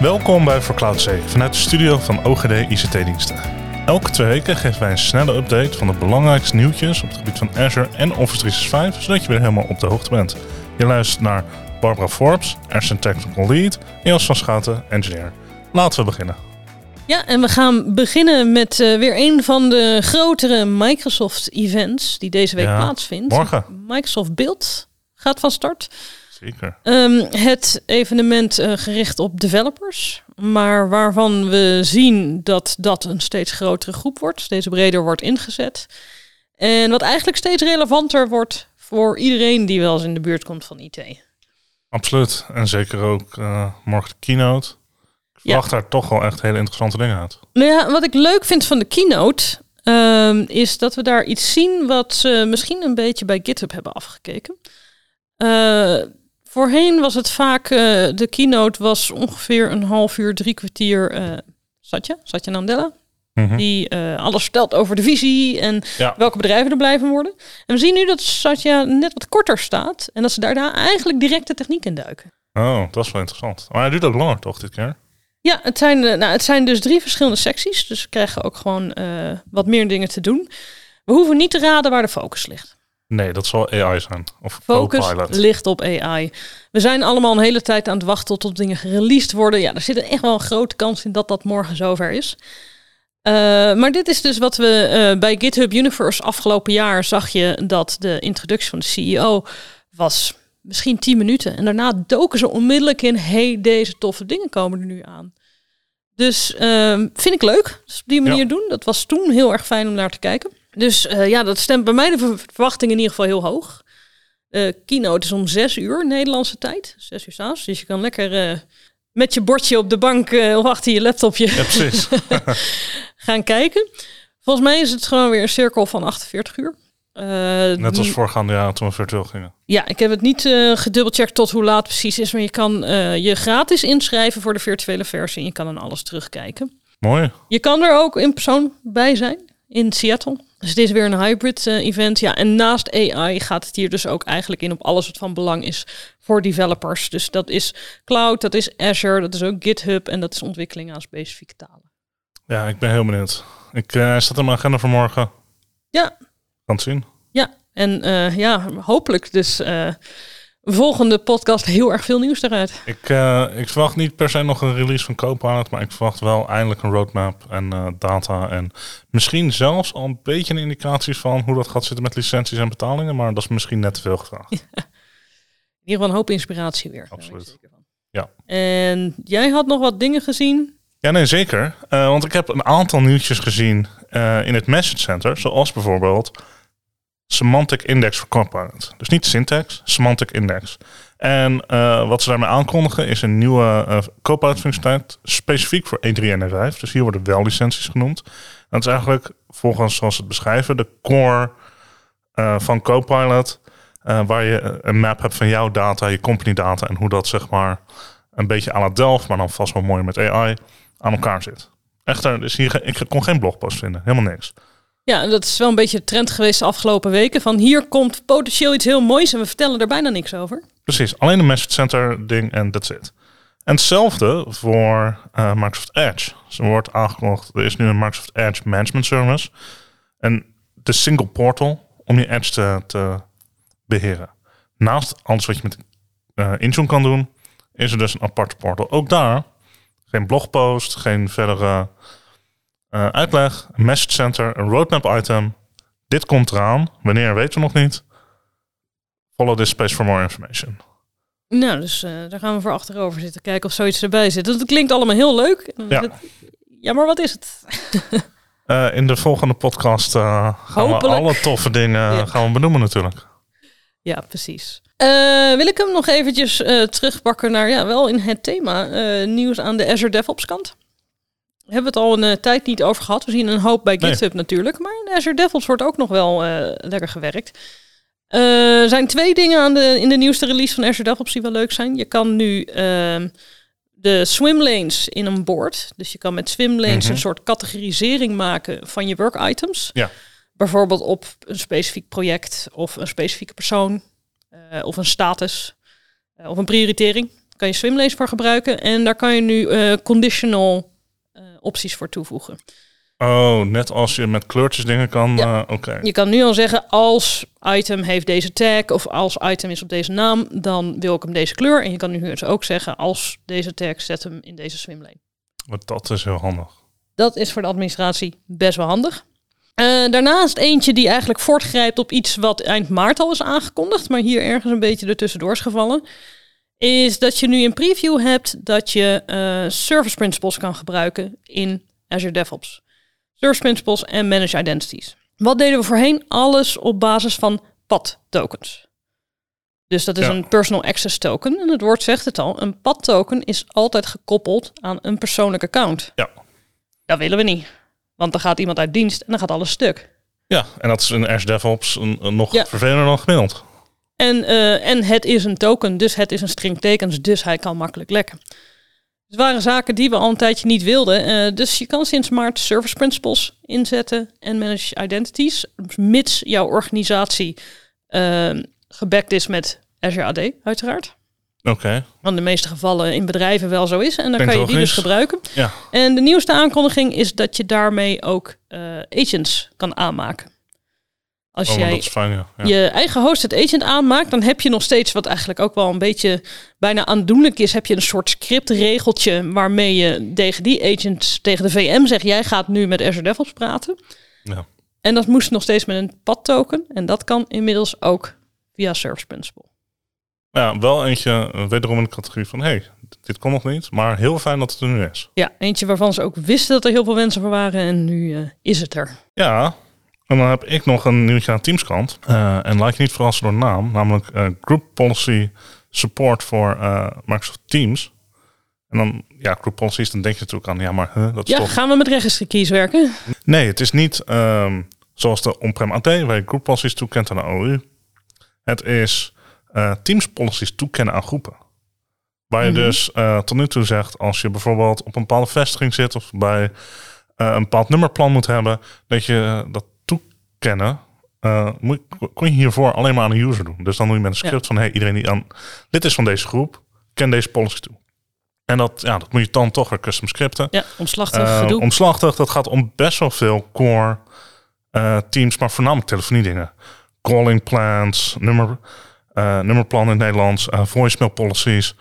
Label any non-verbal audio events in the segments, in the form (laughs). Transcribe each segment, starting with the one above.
Welkom bij For Cloud Safe vanuit de studio van OGD ICT-diensten. Elke twee weken geven wij een snelle update van de belangrijkste nieuwtjes op het gebied van Azure en Office 365, zodat je weer helemaal op de hoogte bent. Je luistert naar Barbara Forbes, Azure Technical Lead, en Jos van Schouten, engineer. Laten we beginnen. Ja, en we gaan beginnen met uh, weer een van de grotere Microsoft-events die deze week Ja, plaatsvindt. morgen. Microsoft Build gaat van start. Zeker. Ehm, het evenement eh, gericht op developers, maar waarvan we zien dat dat een steeds grotere groep wordt, steeds breder wordt ingezet. En wat eigenlijk steeds relevanter wordt voor iedereen die wel eens in de buurt komt van IT. Absoluut. En zeker ook eh, morgen de keynote. Ik Ja. verwacht daar toch wel echt hele interessante dingen uit. Nou ja, wat ik leuk vind van de keynote ehm, is dat we daar iets zien wat ze misschien een beetje bij GitHub hebben afgekeken. Eh, voorheen was het vaak, eh, de keynote was ongeveer een half uur, drie kwartier. eh Satya, Satya Nadella, Mhm. die eh, alles vertelt over de visie en Ja. welke bedrijven er blijven worden. En we zien nu dat Satya net wat korter staat en dat ze daarna eigenlijk direct de techniek induiken. Oh, dat is wel interessant. Maar hij duurt ook langer toch dit keer? Ja, het zijn, nou, het zijn dus drie verschillende secties. Dus we krijgen ook gewoon wat meer dingen te doen. We hoeven niet te raden waar de focus ligt. Nee, dat zal AI zijn. Of Focus Copilot. ligt op AI. We zijn allemaal een hele tijd aan het wachten tot dingen gereleased worden. Ja, er zit echt wel een grote kans in dat dat morgen zover is. Eh, maar dit is dus wat we eh, bij GitHub Universe afgelopen jaar zag je dat de introductie van de CEO was misschien 10 minuten. En daarna doken ze onmiddellijk in, hey, deze toffe dingen komen er nu aan. Dus ehm, vind ik leuk. Dus op die manier Ja. doen. Dat was toen heel erg fijn om naar te kijken. Dus eh, ja, dat stemt bij mij de ver- verwachting in ieder geval heel hoog. De keynote is om zes uur Nederlandse tijd. Zes uur s'avonds. Dus je kan lekker eh, met je bordje op de bank of achter je laptopje Ja, precies. (laughs) gaan kijken. Volgens mij is het gewoon weer een cirkel van 48 uur. Net als voorgaande jaar toen we virtueel gingen. ja, ik heb het niet gedubbelcheckt tot hoe laat precies is. Maar je kan je gratis inschrijven voor de virtuele versie. En je kan dan alles terugkijken. Mooi. Je kan er ook in persoon bij zijn in Seattle. Dus het is weer een hybrid eh, event. Ja, en naast AI gaat het hier dus ook eigenlijk in op alles wat van belang is voor developers. Dus dat is cloud, dat is Azure, dat is ook GitHub en dat is ontwikkeling aan specifieke talen. Ja, ik ben heel benieuwd. Ik eh staat in mijn agenda voor morgen. Ja, Kan het zien. ja. En eh, ja, hopelijk dus eh, volgende podcast heel erg veel nieuws eruit. Ik, eh, ik verwacht niet per se nog een release van Copilot, maar ik verwacht wel eindelijk een roadmap en eh, data. En misschien zelfs al een beetje een indicatie van hoe dat gaat zitten met licenties en betalingen. Maar dat is misschien net te veel gevraagd. (laughs) In ieder geval een hoop inspiratie weer. Absoluut. Ja. En jij had nog wat dingen gezien. Ja, nee, zeker. Eh, want ik heb een aantal nieuwtjes gezien in het Message Center. Zoals bijvoorbeeld Semantic Index voor Copilot. Dus niet syntax, Semantic Index. En eh, wat ze daarmee aankondigen is een nieuwe eh Copilot functionaliteit specifiek voor E3 en E5. Dus hier worden wel licenties genoemd. Dat is eigenlijk volgens zoals ze het beschrijven de core eh, van Copilot. waar je een map hebt van jouw data, je company data en hoe dat zeg maar een beetje à la Delft, maar dan vast wel mooi met AI aan elkaar zit. Echter, dus hier, ik kon geen blogpost vinden, helemaal niks. Ja, dat is wel een beetje de trend geweest de afgelopen weken. Van hier komt potentieel iets heel moois en we vertellen er bijna niks over. Precies, alleen een message center ding en that's it. En hetzelfde voor eh, Microsoft Edge. Ze wordt aangekondigd, er is nu een Microsoft Edge Management Service. En de single portal om je Edge te, te beheren. Naast alles wat je met eh Intune kan doen, is er dus een aparte portal. Ook daar geen blogpost, geen verdere eh, uitleg, een message center, een roadmap item. Dit komt eraan. Wanneer weten we nog niet. Follow this space for more information. Nou, dus eh, daar gaan we voor achterover zitten. Kijken of zoiets erbij zit. Dat klinkt allemaal heel leuk. Ja. ja, maar wat is het? (laughs) Eh, in de volgende podcast gaan Hopelijk. we alle toffe dingen Ja. gaan we benoemen natuurlijk. Ja, precies. Wil ik hem nog eventjes terugpakken naar, ja, wel in het thema, nieuws aan de Azure DevOps kant. We hebben het al een eh, tijd niet over gehad. We zien een hoop bij Nee. GitHub natuurlijk. Maar Azure DevOps wordt ook nog wel eh, lekker gewerkt. Eh, Er zijn twee dingen aan de, in de nieuwste release van Azure DevOps die wel leuk zijn. Je kan nu ehm, de swimlanes in een board. Dus je kan met swimlanes Mhm. een soort categorisering maken van je work items. Ja. Bijvoorbeeld op een specifiek project of een specifieke persoon. eh, of een status. eh, of een prioritering. kan je Swimlanes voor gebruiken. En daar kan je nu eh, conditional eh, opties voor toevoegen. Oh, net als je met kleurtjes dingen kan. Ja. eh, Oké. Je kan nu al zeggen, als item heeft deze tag of als item is op deze naam, dan wil ik hem deze kleur. En je kan nu dus ook zeggen, als deze tag, zet hem in deze swimlane. Want Dat is heel handig. Dat is voor de administratie best wel handig. Eh, daarnaast eentje die eigenlijk voortgrijpt op iets wat eind maart al is aangekondigd, maar hier ergens een beetje ertussendoor is gevallen, is dat je nu een preview hebt dat je eh, service principles kan gebruiken in Azure DevOps. Service principles en managed identities. Wat deden we voorheen? Alles op basis van PAD tokens. Dus dat is Ja. een personal access token. En het woord zegt het al. Een PAD token is altijd gekoppeld aan een persoonlijk account. Ja. Dat willen we niet. Want dan gaat iemand uit dienst en dan gaat alles stuk. Ja, en dat is in Azure DevOps een, een nog Ja. vervelender dan gemiddeld. En, eh, en het is een token, dus het is een string tekens, dus hij kan makkelijk lekken. Het waren zaken die we al een tijdje niet wilden. eh, dus je kan sinds maart service principles inzetten en manage identities, mits jouw organisatie eh gebackt is met Azure AD, uiteraard. Oké, Wat in de meeste gevallen in bedrijven wel zo is. En dan kan je die dus gebruiken. ja. En de nieuwste aankondiging is dat je daarmee ook eh, agents kan aanmaken. Als Oh, jij dat is fijn, ja. ja. je eigen hosted agent aanmaakt, dan heb je nog steeds wat eigenlijk ook wel een beetje bijna aandoenlijk is. Heb je een soort scriptregeltje waarmee je tegen die agent, tegen de VM zegt, jij gaat nu met Azure DevOps praten. Ja. En dat moest nog steeds met een PAD token. En dat kan inmiddels ook via Service Principal. Ja, wel eentje, eh, wederom in de categorie van... hey, dit kon nog niet, maar heel fijn dat het er nu is. Ja, eentje waarvan ze ook wisten dat er heel veel wensen voor waren. En nu eh, is het er. Ja, en dan heb ik nog een nieuwtje aan Teams kant. Eh, en laat je niet verrassen door naam. Namelijk eh, Group Policy Support voor eh, Microsoft Teams. En dan, ja, Group Policies, dan denk je natuurlijk aan... Ja, maar huh, dat is Ja, toch... gaan we met registry keys werken? Nee, het is niet ehm, zoals de on-prem AD... waar je Group Policies toekent aan de OU. Het is Teams Policies toekennen aan groepen. Waar je Mhm. dus tot nu toe zegt... als je bijvoorbeeld op een bepaalde vestiging zit... of bij een bepaald nummerplan moet hebben... dat je dat toekennen... eh, moet, kon je hiervoor alleen maar aan een user doen. Dus dan doe je met een script van... hey, iedereen die aan lid is van deze groep... ken deze policy toe. En dat, ja, dat moet je dan toch weer custom scripten. Ja, omslachtig gedoe. omslachtig, dat gaat om best wel veel core eh, teams, maar voornamelijk telefonie dingen. Calling plans, nummer, eh, nummerplan in het Nederlands, voicemail policies.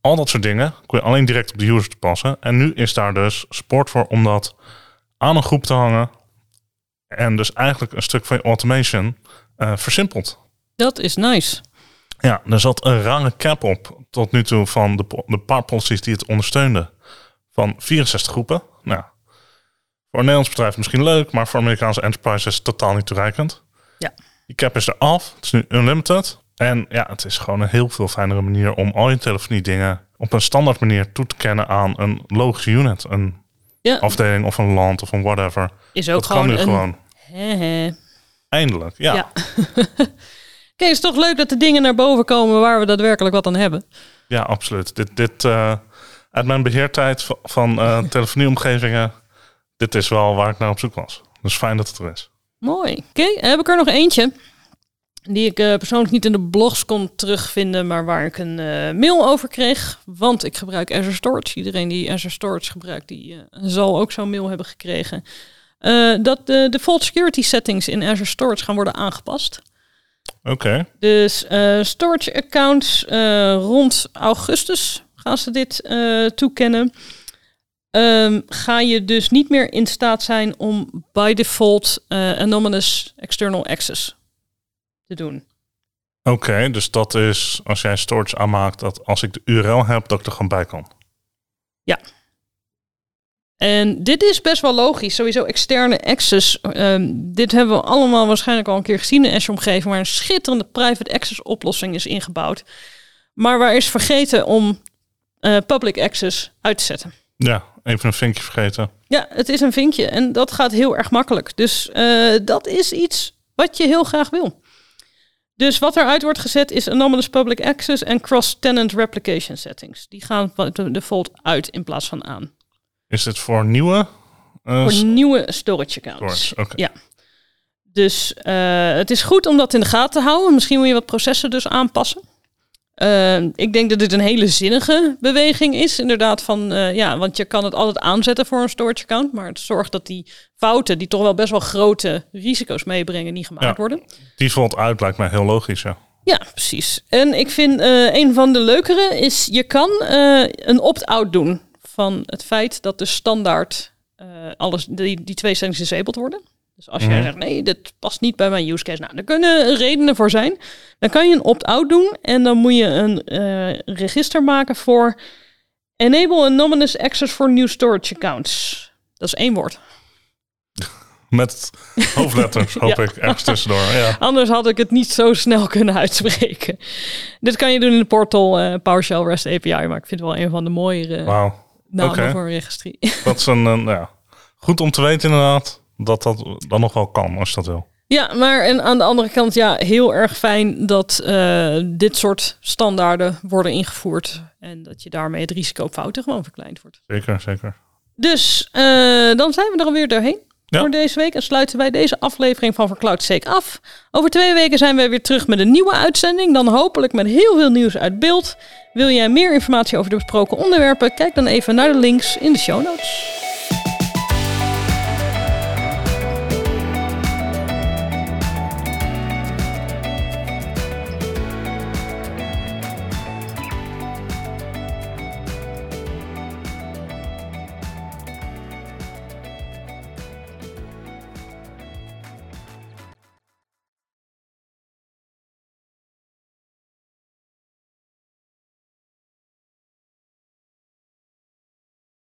Al dat soort dingen kun je alleen direct op de user toepassen. En nu is daar dus support voor om dat aan een groep te hangen. En dus eigenlijk een stuk van je automation eh, versimpeld. Dat is nice. Ja, er zat een rare cap op tot nu toe van de, de paar policies die het ondersteunden. Van 64 groepen. Nou, voor een Nederlands bedrijf misschien leuk, maar voor Amerikaanse enterprises is het totaal niet toereikend. Ja. Die cap is eraf. Het is nu unlimited. En ja, het is gewoon een heel veel fijnere manier om al je telefonie dingen op een standaard manier toe te kennen aan een logische unit. Een Ja, afdeling of een land of een whatever. is ook Dat kan gewoon nu een... gewoon. Hè. Eindelijk, ja. Het is (laughs) toch leuk dat de dingen naar boven komen waar we daadwerkelijk wat aan hebben. Ja, absoluut. Dit, dit eh, uit mijn beheertijd van, eh, (laughs) telefonieomgevingen, dit is wel waar ik naar op zoek was. Dus fijn dat het er is. Mooi. Oké, heb ik er nog eentje. Die ik eh, persoonlijk niet in de blogs kon terugvinden, maar waar ik een mail over kreeg. Want ik gebruik Azure Storage. Iedereen die Azure Storage gebruikt, die zal ook zo'n mail hebben gekregen. Eh, dat de default security settings in Azure Storage gaan worden aangepast. Oké, Dus eh, storage accounts eh, rond augustus gaan ze dit toekennen. Ehm, ga je dus niet meer in staat zijn om by default anonymous external access te doen. oké. dus dat is als jij storage aanmaakt, dat als ik de URL heb, dat ik er gewoon bij kan. En dit is best wel logisch. Sowieso externe access. ehm, dit hebben we allemaal waarschijnlijk al een keer gezien in de Azure-omgeving, waar een schitterende private access oplossing is ingebouwd. Maar waar is vergeten om eh, public access uit te zetten. Ja, even een vinkje vergeten. Ja, het is een vinkje en dat gaat heel erg makkelijk. Dus eh, dat is iets wat je heel graag wil. Dus wat eruit wordt gezet is Anomalous Public Access en Cross-Tenant Replication Settings. Die gaan van de default uit in plaats van aan. Is dit voor nieuwe uh, Voor nieuwe storage accounts. storage? Ja. Dus eh, het is goed om dat in de gaten te houden. Misschien moet je wat processen dus aanpassen. Uh, ik denk dat dit een hele zinnige beweging is. Inderdaad, van uh, ja, want je kan het altijd aanzetten voor een storage account. Maar het zorgt dat die fouten, die toch wel best wel grote risico's meebrengen, niet gemaakt Ja. worden. Default uit lijkt mij heel logisch, ja. Ja, precies. En ik vind eh, een van de leukere is, je kan eh, een opt-out doen van het feit dat de standaard eh, alles, die, die twee settings disabled worden. Dus als jij Mhm. zegt, nee, dit past niet bij mijn use case. Nou, er kunnen redenen voor zijn. Dan kan je een opt-out doen en dan moet je een eh, register maken voor Enable Anonymous Access for New Storage Accounts. Dat is één woord. (laughs) Met hoofdletters, (laughs) hoop Ja. ik, ergens tussendoor. Ja. (laughs) Anders had ik het niet zo snel kunnen uitspreken. Dit kan je doen in de portal eh, PowerShell REST API, maar ik vind het wel een van de mooiere Wauw. Oké. voor een registrie. (laughs) Dat is een, een, ja. goed om te weten inderdaad dat dat dan nog wel kan als je dat wil. ja, maar en aan de andere kant, ja, heel erg fijn dat eh, dit soort standaarden worden ingevoerd. En dat je daarmee het risico op fouten gewoon verkleind wordt. Zeker, zeker. Dus eh, dan zijn we er alweer doorheen. Voor deze week en sluiten wij deze aflevering van Vercloud Sec af. Over twee weken zijn we weer terug met een nieuwe uitzending. Dan hopelijk met heel veel nieuws uit beeld. Wil jij meer informatie over de besproken onderwerpen? Kijk dan even naar de links in de show notes.